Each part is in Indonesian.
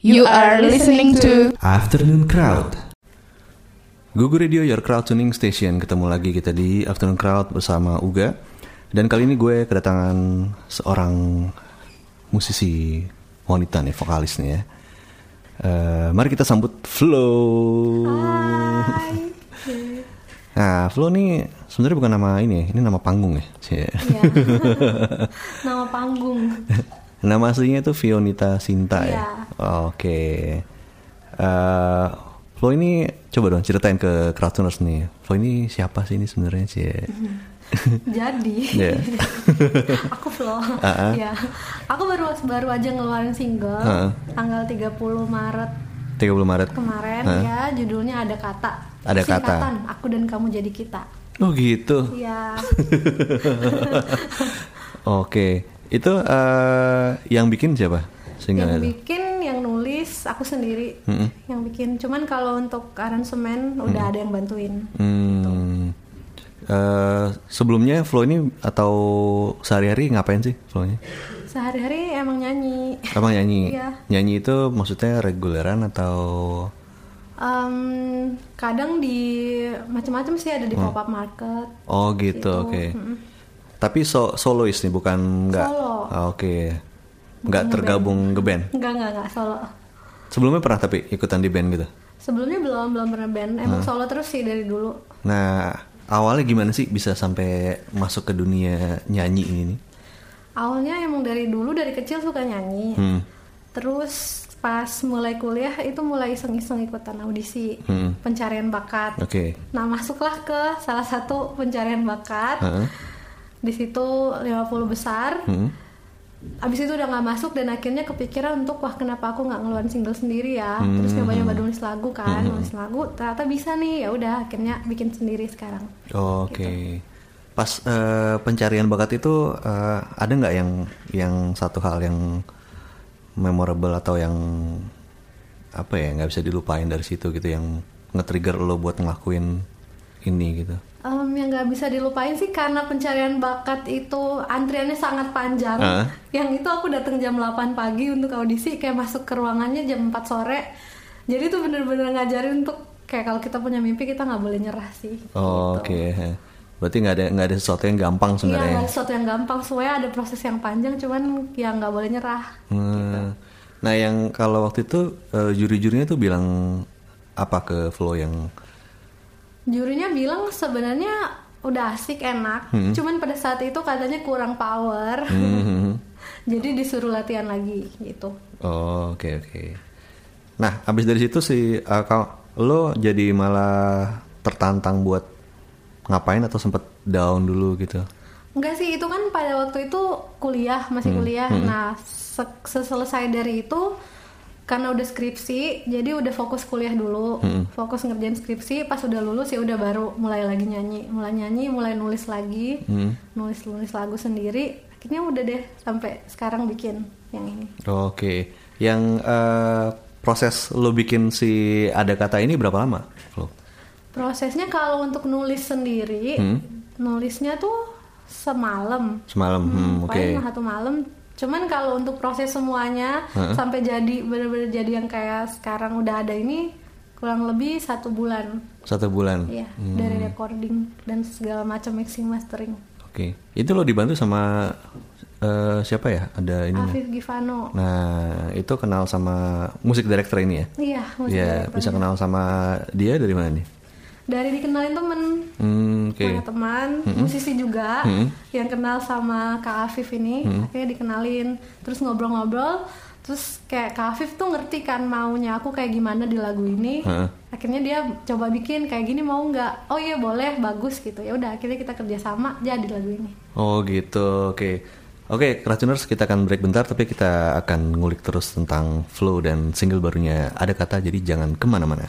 You are listening to Afternoon Crowd. Gugu Radio Your Crowd Tuning Station. Ketemu lagi kita di Afternoon Crowd bersama Uga. Dan kali ini gue kedatangan seorang musisi wanita nih, vokalis nih ya. Eh, mari kita sambut Flo. Nah, Flo nih sebenarnya bukan nama ini, ya, ini nama panggung ya. Iya. Nama panggung. Nama aslinya itu Fionita Sinta ya. Iya. Oke. Eh, Flo ini coba dong ceritain ke Crowdtuners nih. Flo ini siapa sih ini sebenarnya sih? Jadi, Iya. aku Flo. Ah, ah. Ya. Aku baru baru aja ngeluarin single Ah, ah. tanggal 30 Maret 30 Maret. kemarin Ah. ya, judulnya ada kata. Ada kata. Singkatan, aku dan kamu jadi kita. Oh gitu. Iya. Oke. Itu eh, yang bikin siapa? Single yang itu. bikin, yang nulis aku sendiri. Mm-mm. Yang bikin. Cuman kalau untuk aransemen udah ada yang bantuin. Hmm. Eh, sebelumnya Flo ini atau sehari-hari ngapain sih Flo-nya? Sehari-hari emang nyanyi. Emang nyanyi? Iya. Nyanyi itu maksudnya reguleran atau Em, kadang di macam-macam sih ada di pop up market. Oh gitu, Gitu, oke. Tapi so solois nih, bukan nggak? Solo. Ah, oke. Nggak tergabung ke band. Enggak, enggak, enggak solo. Sebelumnya pernah tapi ikutan di band gitu. Sebelumnya belum belum pernah band, emang solo terus sih dari dulu. Nah, awalnya gimana sih bisa sampai masuk ke dunia nyanyi ini nih? Awalnya emang dari dulu dari kecil suka nyanyi. Hmm. Terus pas mulai kuliah itu mulai iseng-iseng ikutan audisi Hmm. pencarian bakat. Oke. Nah, masuklah ke salah satu pencarian bakat. Heeh. Di situ 50 besar. Hmm. Abis itu udah nggak masuk dan akhirnya kepikiran untuk wah kenapa aku nggak ngeluarin single sendiri ya. Hmm. Terus nyoba-nyoba nulis lagu kan, nulis lagu ternyata bisa nih. Ya udah akhirnya bikin sendiri sekarang. Oke. Pas eh, pencarian bakat itu eh, ada nggak yang yang satu hal yang memorable atau yang apa ya nggak bisa dilupain dari situ gitu yang nge-trigger lo buat ngelakuin ini gitu. Em, yang nggak bisa dilupain sih karena pencarian bakat itu antriannya sangat panjang. Ah. Yang itu aku datang jam 8 pagi untuk audisi, kayak masuk ke ruangannya jam 4 sore. Jadi itu bener-bener ngajarin untuk kayak kalau kita punya mimpi kita nggak boleh nyerah sih. Oh, gitu. Oke. Berarti nggak ada nggak ada sesuatu yang gampang Iya, sebenarnya. nggak ada sesuatu yang gampang. Semuanya ada proses yang panjang, cuman yang nggak boleh nyerah. Hmm. Nah, yang kalau waktu itu eh, juri-jurinya tuh bilang apa ke Flo yang Jurinya bilang sebenarnya udah asik, enak. Cuman pada saat itu katanya kurang power. Hmm. Jadi disuruh latihan lagi gitu. Oh, oke oke. Nah, abis dari situ sih eh, kau lo jadi malah tertantang buat ngapain atau sempet down dulu gitu. Enggak sih, itu kan pada waktu itu kuliah, masih kuliah. Nah, se- seselesai dari itu karena udah skripsi, jadi udah fokus kuliah dulu, fokus ngerjain skripsi. Pas udah lulus ya udah baru mulai lagi nyanyi, mulai nyanyi, mulai nulis lagi, nulis nulis lagu sendiri. Akhirnya udah deh sampai sekarang bikin yang ini. Oke. Yang eh, proses lo bikin si ada kata ini berapa lama, Flo? Prosesnya kalau untuk nulis sendiri, nulisnya tuh semalam. Semalam. Hmm, oke. paling satu malam cuman kalau untuk proses semuanya sampai jadi bener-bener jadi yang kayak sekarang udah ada ini kurang lebih satu bulan Satu bulan. ya dari recording dan segala macam mixing mastering Oke. Itu lo dibantu sama eh, siapa ya? Ada ini. Afif Givano Nah, itu kenal sama musik director ini ya? iya musik Iya, director. bisa kenal sama dia dari mana nih? Dari dikenalin temen. Hmm, oke. punya teman musisi juga yang kenal sama Kak Afif ini akhirnya dikenalin. Terus ngobrol-ngobrol terus kayak Kak Afif tuh ngerti kan maunya aku kayak gimana di lagu ini. Heeh. akhirnya dia coba bikin kayak gini mau nggak? Oh iya boleh bagus gitu. Ya udah akhirnya kita kerjasama jadi lagu ini. Oh gitu, oke. Oke, Keracuners kita akan break bentar tapi kita akan ngulik terus tentang flow dan single barunya Ada Kata jadi jangan ke mana-mana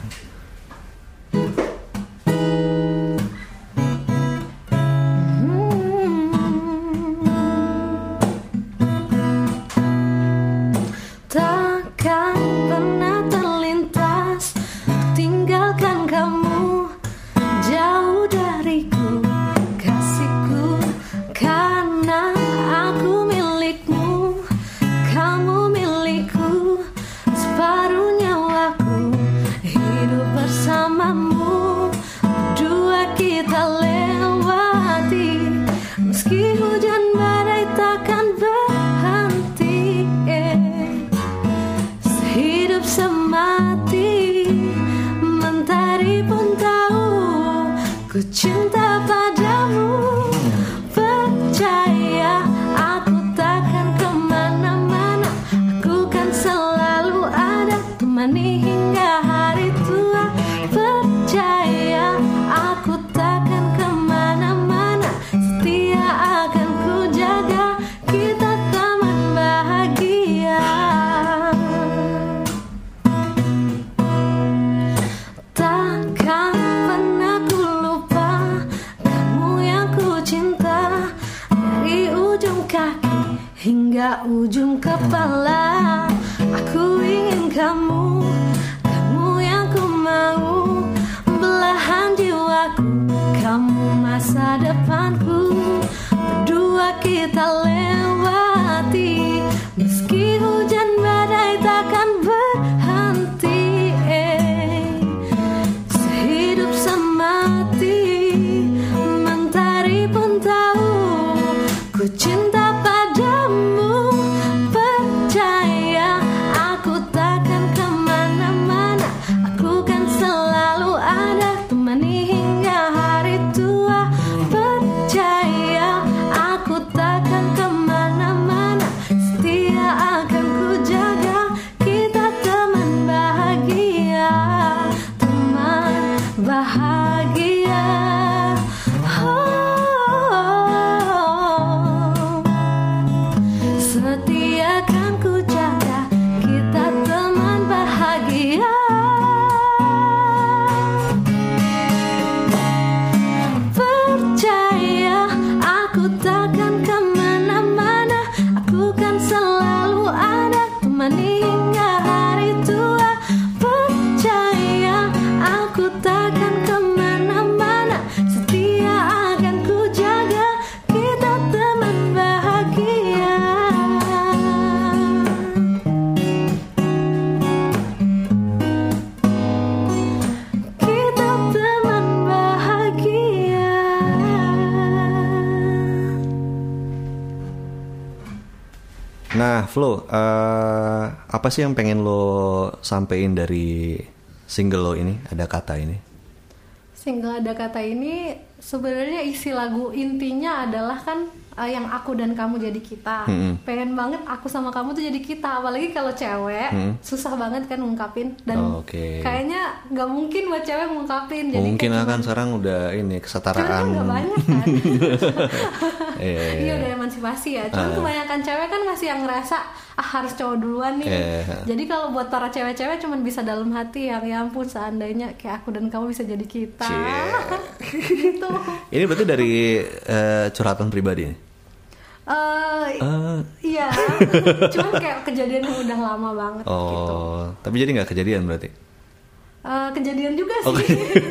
hingga ujung kepala Aku ingin kamu Kamu yang ku mau. Belahan jiwaku Kamu masa depanku. Berdua kita lewati Meski hujan high. Nah, Flo, eh, apa sih yang pengen lo sampein dari single lo ini? Ada kata ini? Single ada kata ini sebenarnya isi lagu intinya adalah kan eh, yang aku dan kamu jadi kita. Mm-mm. Pengen banget aku sama kamu tuh jadi kita. Apalagi kalau cewek Mm. susah banget kan ngungkapin dan Oh, oke. kayaknya nggak mungkin buat cewek ngungkapin. Jadi Mungkin akan sekarang udah ini Cewek kan kesetaraan. banyak kan. Iya, iya, Iya iya. udah emansipasi ya. Cuman Ah. kebanyakan cewek kan masih yang ngerasa ah harus cowok duluan nih. Iya. Jadi kalau buat para cewek-cewek cuman bisa dalam hati yang ya ampun seandainya kayak aku dan kamu bisa jadi kita. gitu. Ini berarti dari eh, curhatan pribadi nih? Eh, Eh, iya. cuman kayak kejadian yang udah lama banget gitu. oh, tapi jadi nggak kejadian berarti? Eh, kejadian juga sih. Oke.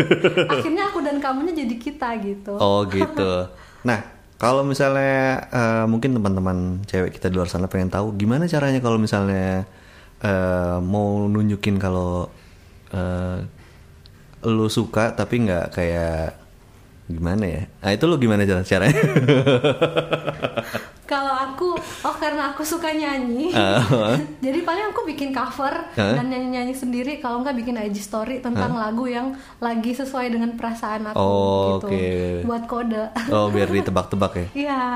Akhirnya aku dan kamunya jadi kita gitu. Oh gitu. Nah, kalau misalnya eh, mungkin teman-teman cewek kita di luar sana pengen tahu gimana caranya kalau misalnya eh, mau nunjukin kalau eh, lu suka tapi nggak kayak gimana ya? Nah itu lu gimana cara caranya? Kalau aku, oh karena aku suka nyanyi, Ah. jadi paling aku bikin cover Ah. dan nyanyi-nyanyi sendiri. Kalau nggak bikin IG story tentang lagu yang lagi sesuai dengan perasaan aku Oh, gitu, oke. buat kode. oh biar ditebak-tebak ya? Iya,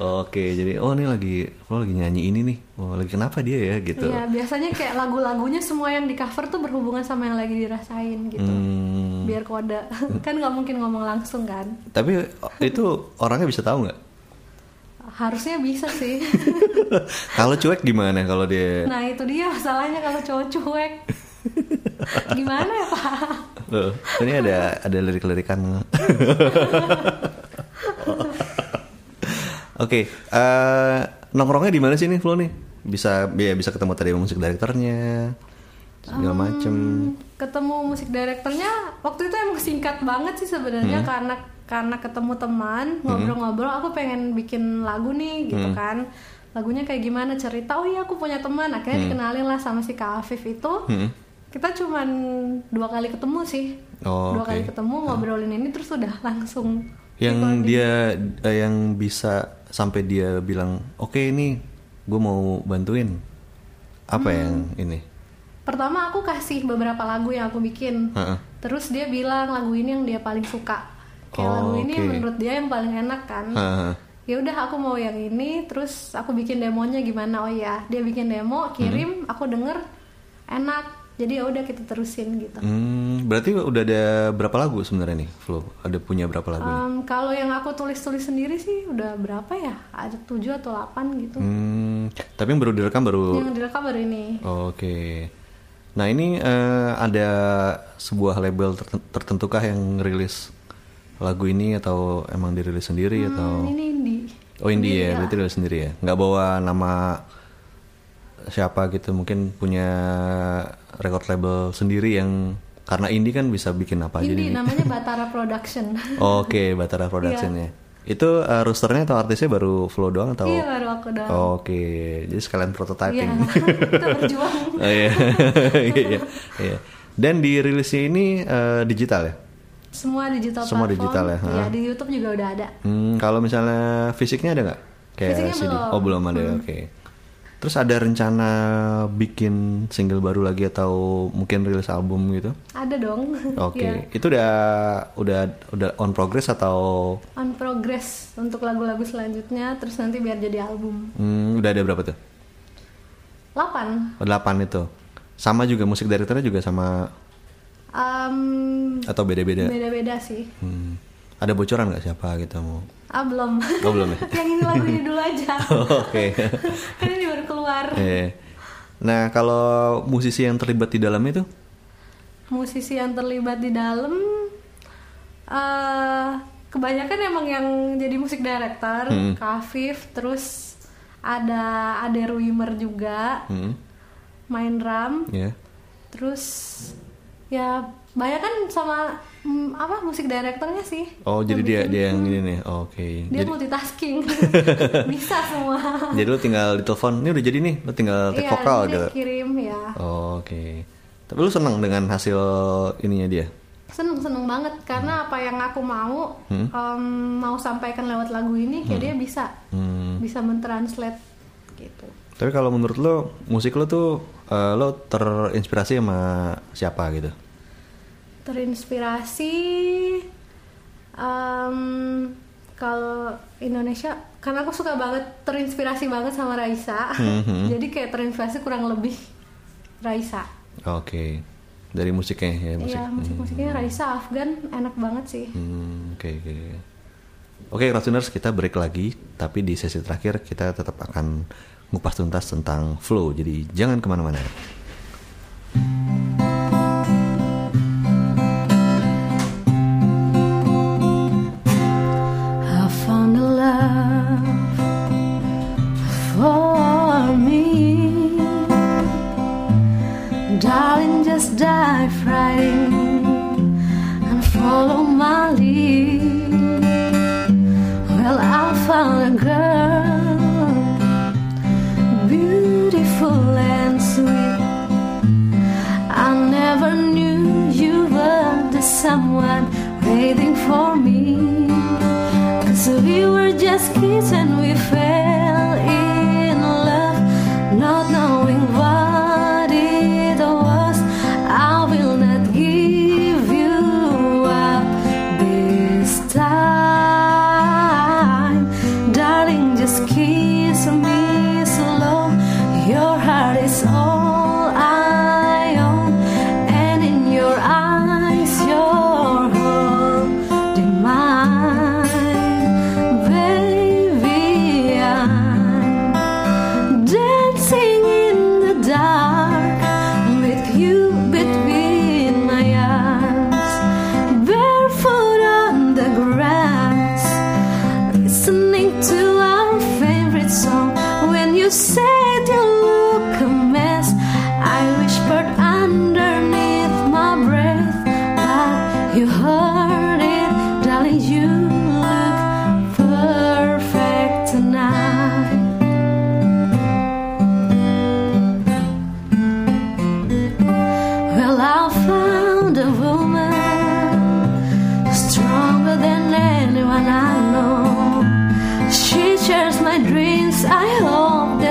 Oke, jadi oh ini lagi lo lagi nyanyi ini nih. Oh lagi kenapa dia ya gitu? iya. Biasanya kayak lagu-lagunya semua yang di cover tuh berhubungan sama yang lagi dirasain gitu, Hmm, biar kode. kan nggak mungkin ngomong langsung kan? tapi itu orangnya bisa tahu nggak? Harusnya bisa sih. Kalau cuek gimana kalau dia? nah itu dia masalahnya kalau cowok cuek. Gimana ya pak? Loh, ini ada ada lirik-lirikan. Oke, eh, nongkrongnya di mana sih nih Flo nih? Bisa ya bisa ketemu tadi musik direkturnya segala macem. ketemu musik direkturnya waktu itu emang singkat banget sih sebenarnya karena karena ketemu teman ngobrol-ngobrol aku pengen bikin lagu nih gitu kan. Lagunya kayak gimana cerita oh iya aku punya teman. Akhirnya dikenalin lah sama si Kak Afif itu. Hmm. kita cuman dua kali ketemu sih. Oh, dua oke. kali ketemu ngobrolin ini terus udah langsung Yang dia eh, yang bisa sampai dia bilang oke ini gue mau bantuin. Apa Hmm. yang ini Pertama aku kasih beberapa lagu yang aku bikin. Heeh. Terus dia bilang lagu ini yang dia paling suka. Kayak Oh, lagu ini oke. menurut dia yang paling enak kan. Heeh. Ya udah aku mau yang ini, terus aku bikin demonya gimana? Oh ya, dia bikin demo, kirim, Hmm. aku denger enak. Jadi ya udah kita terusin gitu. Hmm, berarti udah ada berapa lagu sebenarnya nih Flo ada punya berapa lagu? Em, kalau yang aku tulis-tulis sendiri sih udah berapa ya? Ada 7 atau 8 gitu. Hmm, tapi yang baru direkam baru Yang direkam baru ini. Oke. Nah ini eh, ada sebuah label terten- tertentukah yang rilis lagu ini atau emang dirilis sendiri atau? Hmm, ini indie. Oh indie ya, Iya. berarti rilis sendiri ya. Nggak bawa nama siapa gitu, mungkin punya record label sendiri yang karena indie kan bisa bikin apa aja Indie nih. namanya Batara Production. Oke, Batara Productionnya. Itu eh, roosternya atau artisnya baru Flow doang atau? Iya baru aku doang. Oke, jadi sekalian Iya, prototyping. kita berjuang. Oh iya. iya, iya. Dan dirilisnya ini eh, digital ya? Semua digital Semua platform. digital ya, Iya, di YouTube juga udah ada. Hmm, kalau misalnya fisiknya ada nggak? Kayak Fisiknya CD? belum. Hmm. Oh belum ada, oke. Terus ada rencana bikin single baru lagi atau mungkin rilis album gitu? Ada dong. Oke, Iya. itu udah udah udah on progress atau On progress untuk lagu-lagu selanjutnya terus nanti biar jadi album. hmm, udah ada berapa tuh? 8. Oh, Delapan itu. Sama juga musik direkturnya juga sama Um, atau beda-beda? beda-beda sih. Hmm. Ada bocoran nggak siapa gitu mau? Ah belum. Oh belum ya? Yang ini lagunya dulu aja. Oke. kan ini baru keluar. Iya. Nah kalau musisi yang terlibat di dalam itu? Musisi yang terlibat di dalam eh kebanyakan emang yang jadi musik director, Hmm. Kak Afif, terus ada Ade Ruimer juga Hmm. main drum, Ya. terus ya banyak kan sama mm, apa musik directornya sih. Oh jadi dia bikin. dia yang ini nih. Oke. dia Jadi multitasking, bisa semua. jadi lu tinggal ditelepon, ini udah jadi nih, lu tinggal take Iya, vokal gitu. kirim ya. Oke. Tapi lu seneng dengan hasil ininya dia? seneng seneng banget karena apa yang aku mau em, mau sampaikan lewat lagu ini kayak dia bisa Hmm. bisa mentranslate gitu Tapi kalau menurut lo musik lo tuh eh, lo terinspirasi sama siapa gitu? Terinspirasi em, kalau Indonesia karena aku suka banget terinspirasi banget sama Raisa Mhm. jadi kayak terinspirasi kurang lebih Raisa Oke. Dari musiknya ya musik. Iya musik musiknya Raisa Afgan enak banget sih oke oke. Oke, Crowdtuners, kita break lagi, tapi di sesi terakhir kita tetap akan ngupas tuntas tentang flow. Jadi jangan ke mana-mana. Just dive right and follow my lead. Well, I found a girl, beautiful and sweet. I never knew you were the someone waiting for me. Cause we were just kids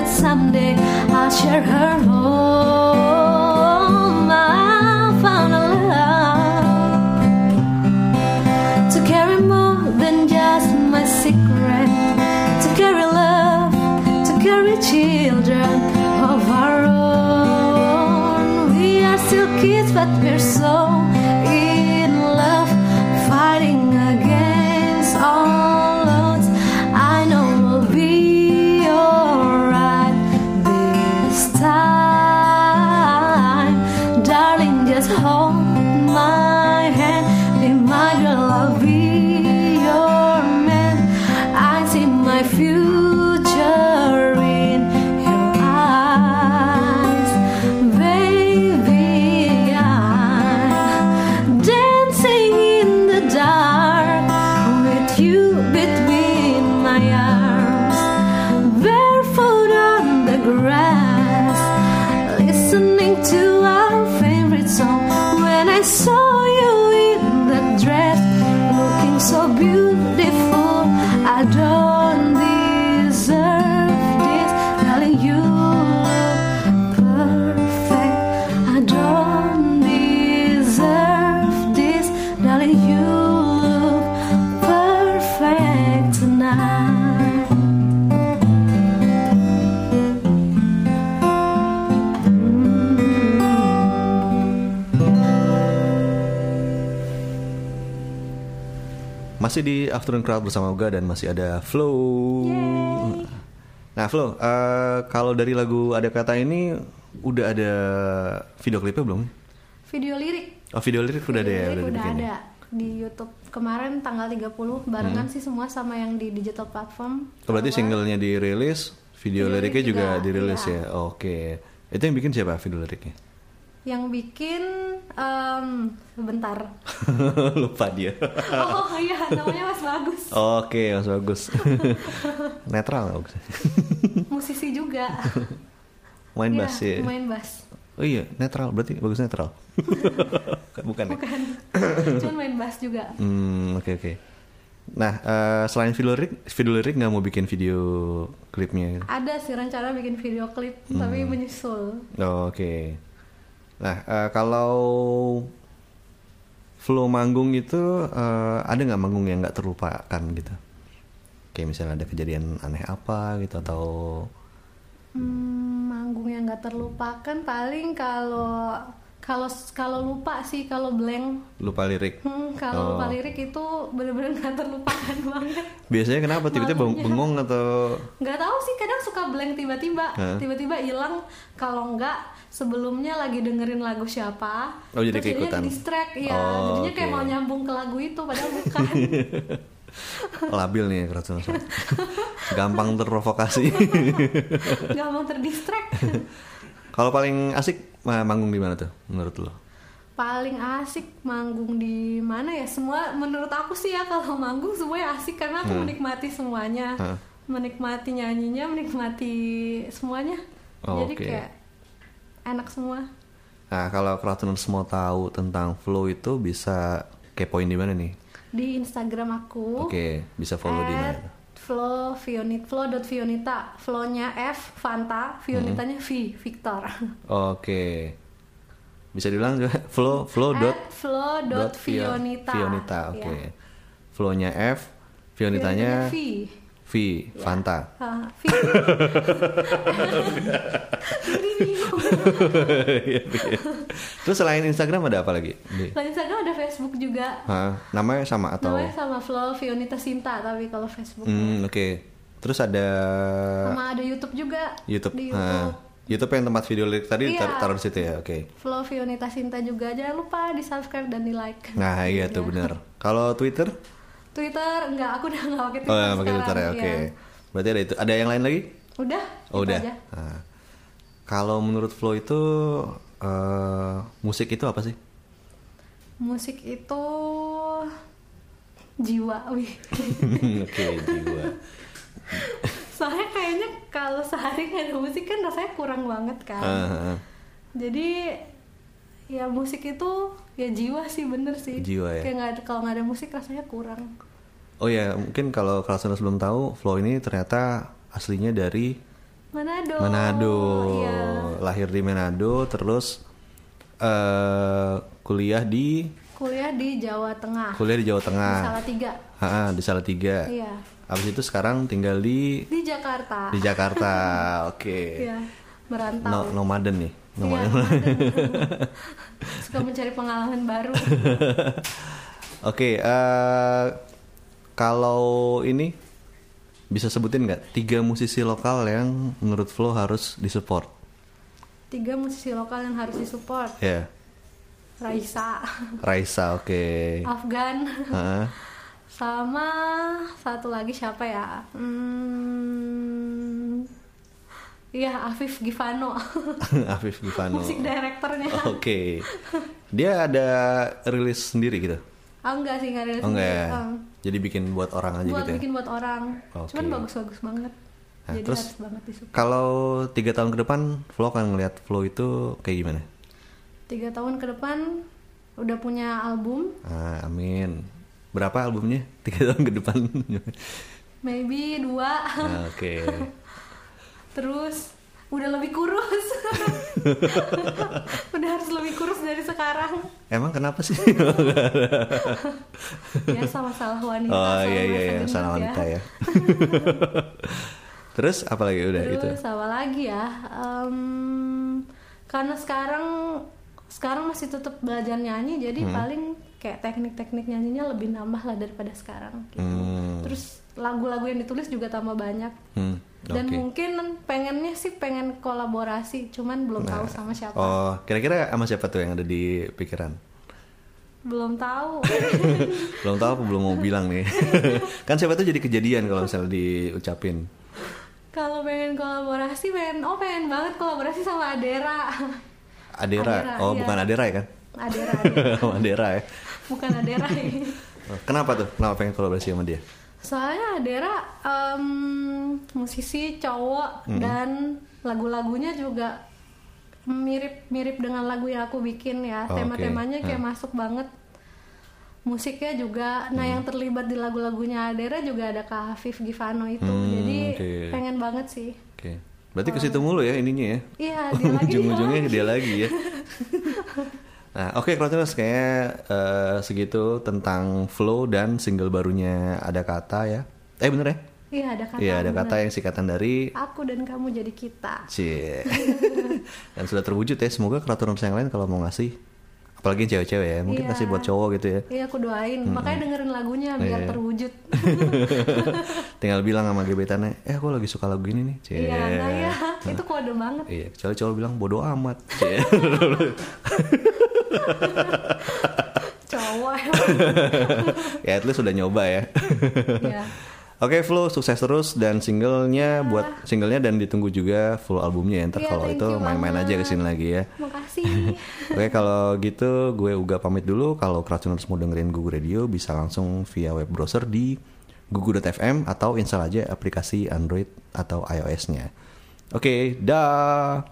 someday I'll share her home. I found a love to carry more than just my secret, to carry love, to carry children of our own. We are still kids, but we're so di Afternoon Crowd bersama Uga dan masih ada Flow. Nah, Flow, eh, kalau dari lagu Ada Kata ini udah ada video klipnya belum? Video lirik. Oh, video lirik udah ada ya, Video lirik udah udah ada di YouTube kemarin tanggal 30 barengan sih semua sama yang di digital platform. Oh, berarti singlenya dirilis, video Video liriknya lirik juga juga, dirilis iya. ya. Oke. Itu yang bikin siapa video liriknya? Yang bikin em, sebentar. Lupa dia. Oh iya, namanya Mas Bagus. Oke, Mas bagus. Netral nggak bagus? Musisi juga. Main Iya, bass ya. Main bass. Oh iya, netral. Berarti bagus netral. Bukan ya? Bukan. Cuman main bass juga. Hmm, oke oke. Nah, eh, selain video lirik, video lirik nggak mau bikin video klipnya? Ada sih rencana bikin video klip, Hmm. tapi menyusul. Oh, oke. Nah, eh, kalau flow manggung itu eh, ada nggak manggung yang nggak terlupakan gitu? Kayak misalnya ada kejadian aneh apa gitu atau Hmm, manggung yang nggak terlupakan paling kalau kalau kalau lupa sih kalau blank. lupa lirik? Hmm, Oh. kalau lupa lirik itu bener-bener nggak terlupakan banget. Biasanya kenapa tiba-tiba beng- bengong atau Nggak tahu sih kadang suka blank tiba-tiba, tiba-tiba hilang. Kalau nggak sebelumnya lagi dengerin lagu siapa, Oh, jadi terus jadinya distract, ya. Oh, jadinya kayak mau nyambung ke lagu itu padahal bukan. labil nih keracunan? Gampang terprovokasi. Gampang terdistract. kalau paling asik ma- manggung di mana tuh menurut lo? paling asik manggung di mana ya semua menurut aku sih ya kalau manggung semuanya asik karena aku Hmm. menikmati semuanya Hah. menikmati nyanyinya menikmati semuanya Oh, jadi oke. kayak enak semua Nah, kalau keracunan semua tahu tentang flow itu bisa kepoin di mana nih? di Instagram aku Oke, bisa follow di mana? flow Fionit flow.fionita flownya F Fanta Fionitanya Hmm. V Victor Oke. Bisa diulang juga flow flow dot at flow.fionita Fionita, oke. Ya. Flownya F, Fionitanya V V, Fanta. Ah, V. Iya, iya. Terus selain Instagram ada apa lagi? Selain Instagram ada Facebook juga. Hah, namanya sama atau? Namanya sama Flo Fionita Sinta tapi kalau Facebook. Hmm, oke. Terus ada Sama ada YouTube juga. YouTube. Di YouTube. YouTube yang tempat video lirik tadi Iya. tar- taruh di situ ya, oke. Flo Fionita Sinta juga. Jangan lupa di subscribe dan di like. Nah, iya tuh bener. Kalau Twitter? Twitter enggak, aku udah nggak pakai Oh, Twitter ya, pakai Twitter ya, oke. iya. Berarti ada itu. Ada yang lain lagi? Udah. Oh, udah. aja. Nah, kalau menurut Flo itu eh, musik itu apa sih? Musik itu jiwa, wih. Oke, jiwa. Soalnya kayaknya kalau sehari nggak ada musik kan rasanya kurang banget kan. Ah, ah, Jadi ya musik itu ya jiwa sih bener sih. Jiwa ya. Kayak nggak ada kalau nggak ada musik rasanya kurang. Oh ya, mungkin kalau kalau belum tahu, Flo ini ternyata aslinya dari Manado. Manado. Iya. Lahir di Manado, terus eh kuliah di Kuliah di Jawa Tengah. kuliah di Jawa Tengah. Di Salatiga. Ha, di Salatiga. Iya. Habis itu sekarang tinggal di Di Jakarta. di Jakarta. Oke. Iya. Merantau. No, nomaden nih. Nomaden. nomaden. Suka mencari pengalaman baru. Oke, eh kalau ini bisa sebutin nggak tiga musisi lokal yang menurut Flo harus disupport? Tiga musisi lokal yang harus disupport. Ya, Raisa, Raisa, oke. Afgan, Heeh. sama satu lagi siapa ya? Hmm, Iya Afif Givano, Afif Givano. musik directornya. Oke, dia ada rilis sendiri gitu? Ah enggak sih enggak ada Oh enggak ya? sendiri. Um, Jadi bikin buat orang aja buat gitu ya? bikin buat orang. Oke. Cuman bagus-bagus banget. Nah, Jadi terus harus banget disupport. Kalau tiga tahun ke depan, Flo akan ngeliat Flo itu kayak gimana? Tiga tahun ke depan udah punya album, Ah, amin. Berapa albumnya? Tiga tahun ke depan? maybe dua. Ah, Oke. Terus udah lebih kurus. udah harus lebih kurus dari sekarang. Emang kenapa sih? Biasa masalah wanita. oh iya iya iya, salah wanita ya. Terus apa lagi udah itu? Terus apa lagi ya? Em, karena sekarang sekarang masih tetap belajar nyanyi, jadi Hmm. paling kayak teknik-teknik nyanyinya lebih nambah lah daripada sekarang. Gitu. Hmm. Terus lagu-lagu yang ditulis juga tambah banyak. Hmm, Dan oke. mungkin pengennya sih pengen kolaborasi, cuman belum tahu sama siapa. Oh, kira-kira sama siapa tuh yang ada di pikiran? Belum tahu. Belum tahu apa belum mau bilang nih. kan siapa tuh jadi kejadian kalau misalnya diucapin. Kalau pengen kolaborasi, pengen oh pengen banget kolaborasi sama Adera. Adera. Adera, oh, iya. bukan Adera ya kan? Adera, Adera. Adera ya. bukan Adera. Oh, Kenapa tuh? Kenapa pengen kolaborasi sama dia? Soalnya Adera em, musisi cowok Hmm. dan lagu-lagunya juga mirip-mirip dengan lagu yang aku bikin ya. Oh, Tema-temanya oke. kayak masuk banget. Musiknya juga, nah Hmm. yang terlibat di lagu-lagunya Adera juga ada Kak Afif Givano itu, Hmm, jadi oke. pengen banget sih. Oke. Berarti ke situ mulu ya ininya ya. Iya, dia lagi. Ujung-ujungnya dia lagi ya. Nah, oke Crowdtuners kayaknya eh, segitu tentang flow dan single barunya ada kata ya. Eh bener ya? Iya ada kata. Iya ada bener. kata yang singkatan dari Aku dan kamu jadi kita. Cie. dan sudah terwujud ya. Semoga Crowdtuners yang lain kalau mau ngasih apalagi cewek-cewek ya, mungkin Iya. kasih buat cowok gitu ya. Iya aku doain, makanya dengerin lagunya biar Iya. terwujud. Tinggal bilang sama gebetannya, "Eh, aku lagi suka lagu ini nih." Cie. Iya, nah ya, itu kode banget. Iya, kecuali cowok bilang bodoh amat. Cie. Cowok. ya at least sudah nyoba ya. Iya. Oke Flo sukses terus dan singlenya buat singlenya dan ditunggu juga full albumnya ya ntar Iya, kalau itu main-main aja ke sini lagi ya. Makasih. Oke kalau gitu gue Uga pamit dulu kalau Crowdtuners mau dengerin Gugu Radio bisa langsung via web browser di gugu.fm atau install aja aplikasi Android atau iOS-nya. Oke, dah.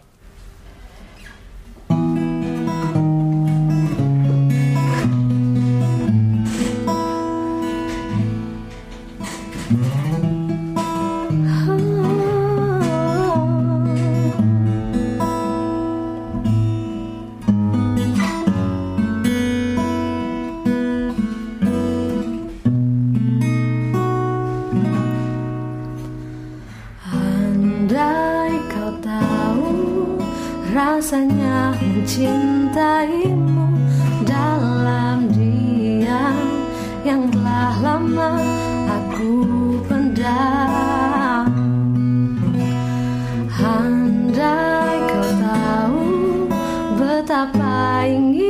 पाएँगे।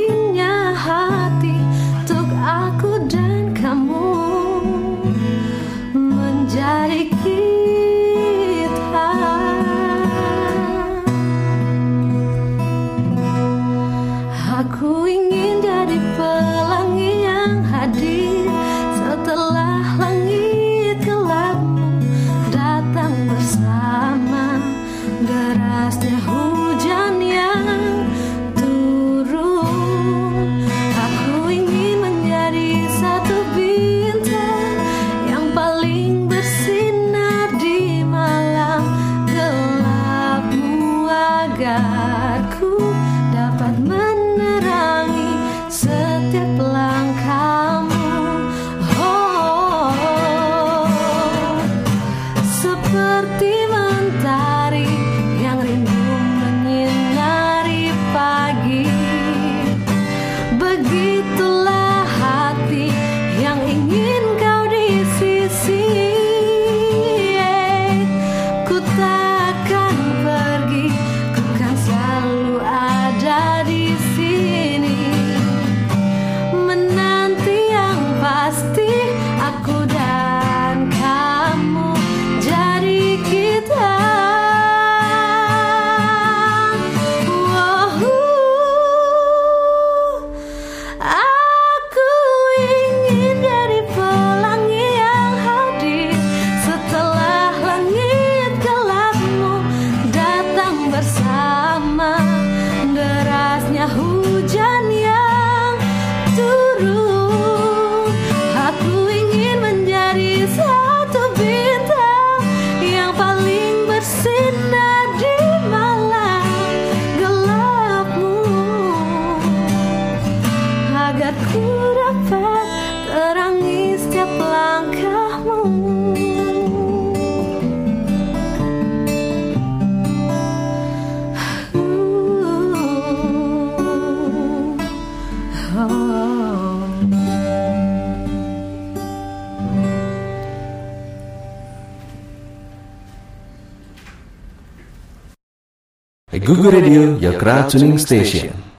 Radio, your tuning station.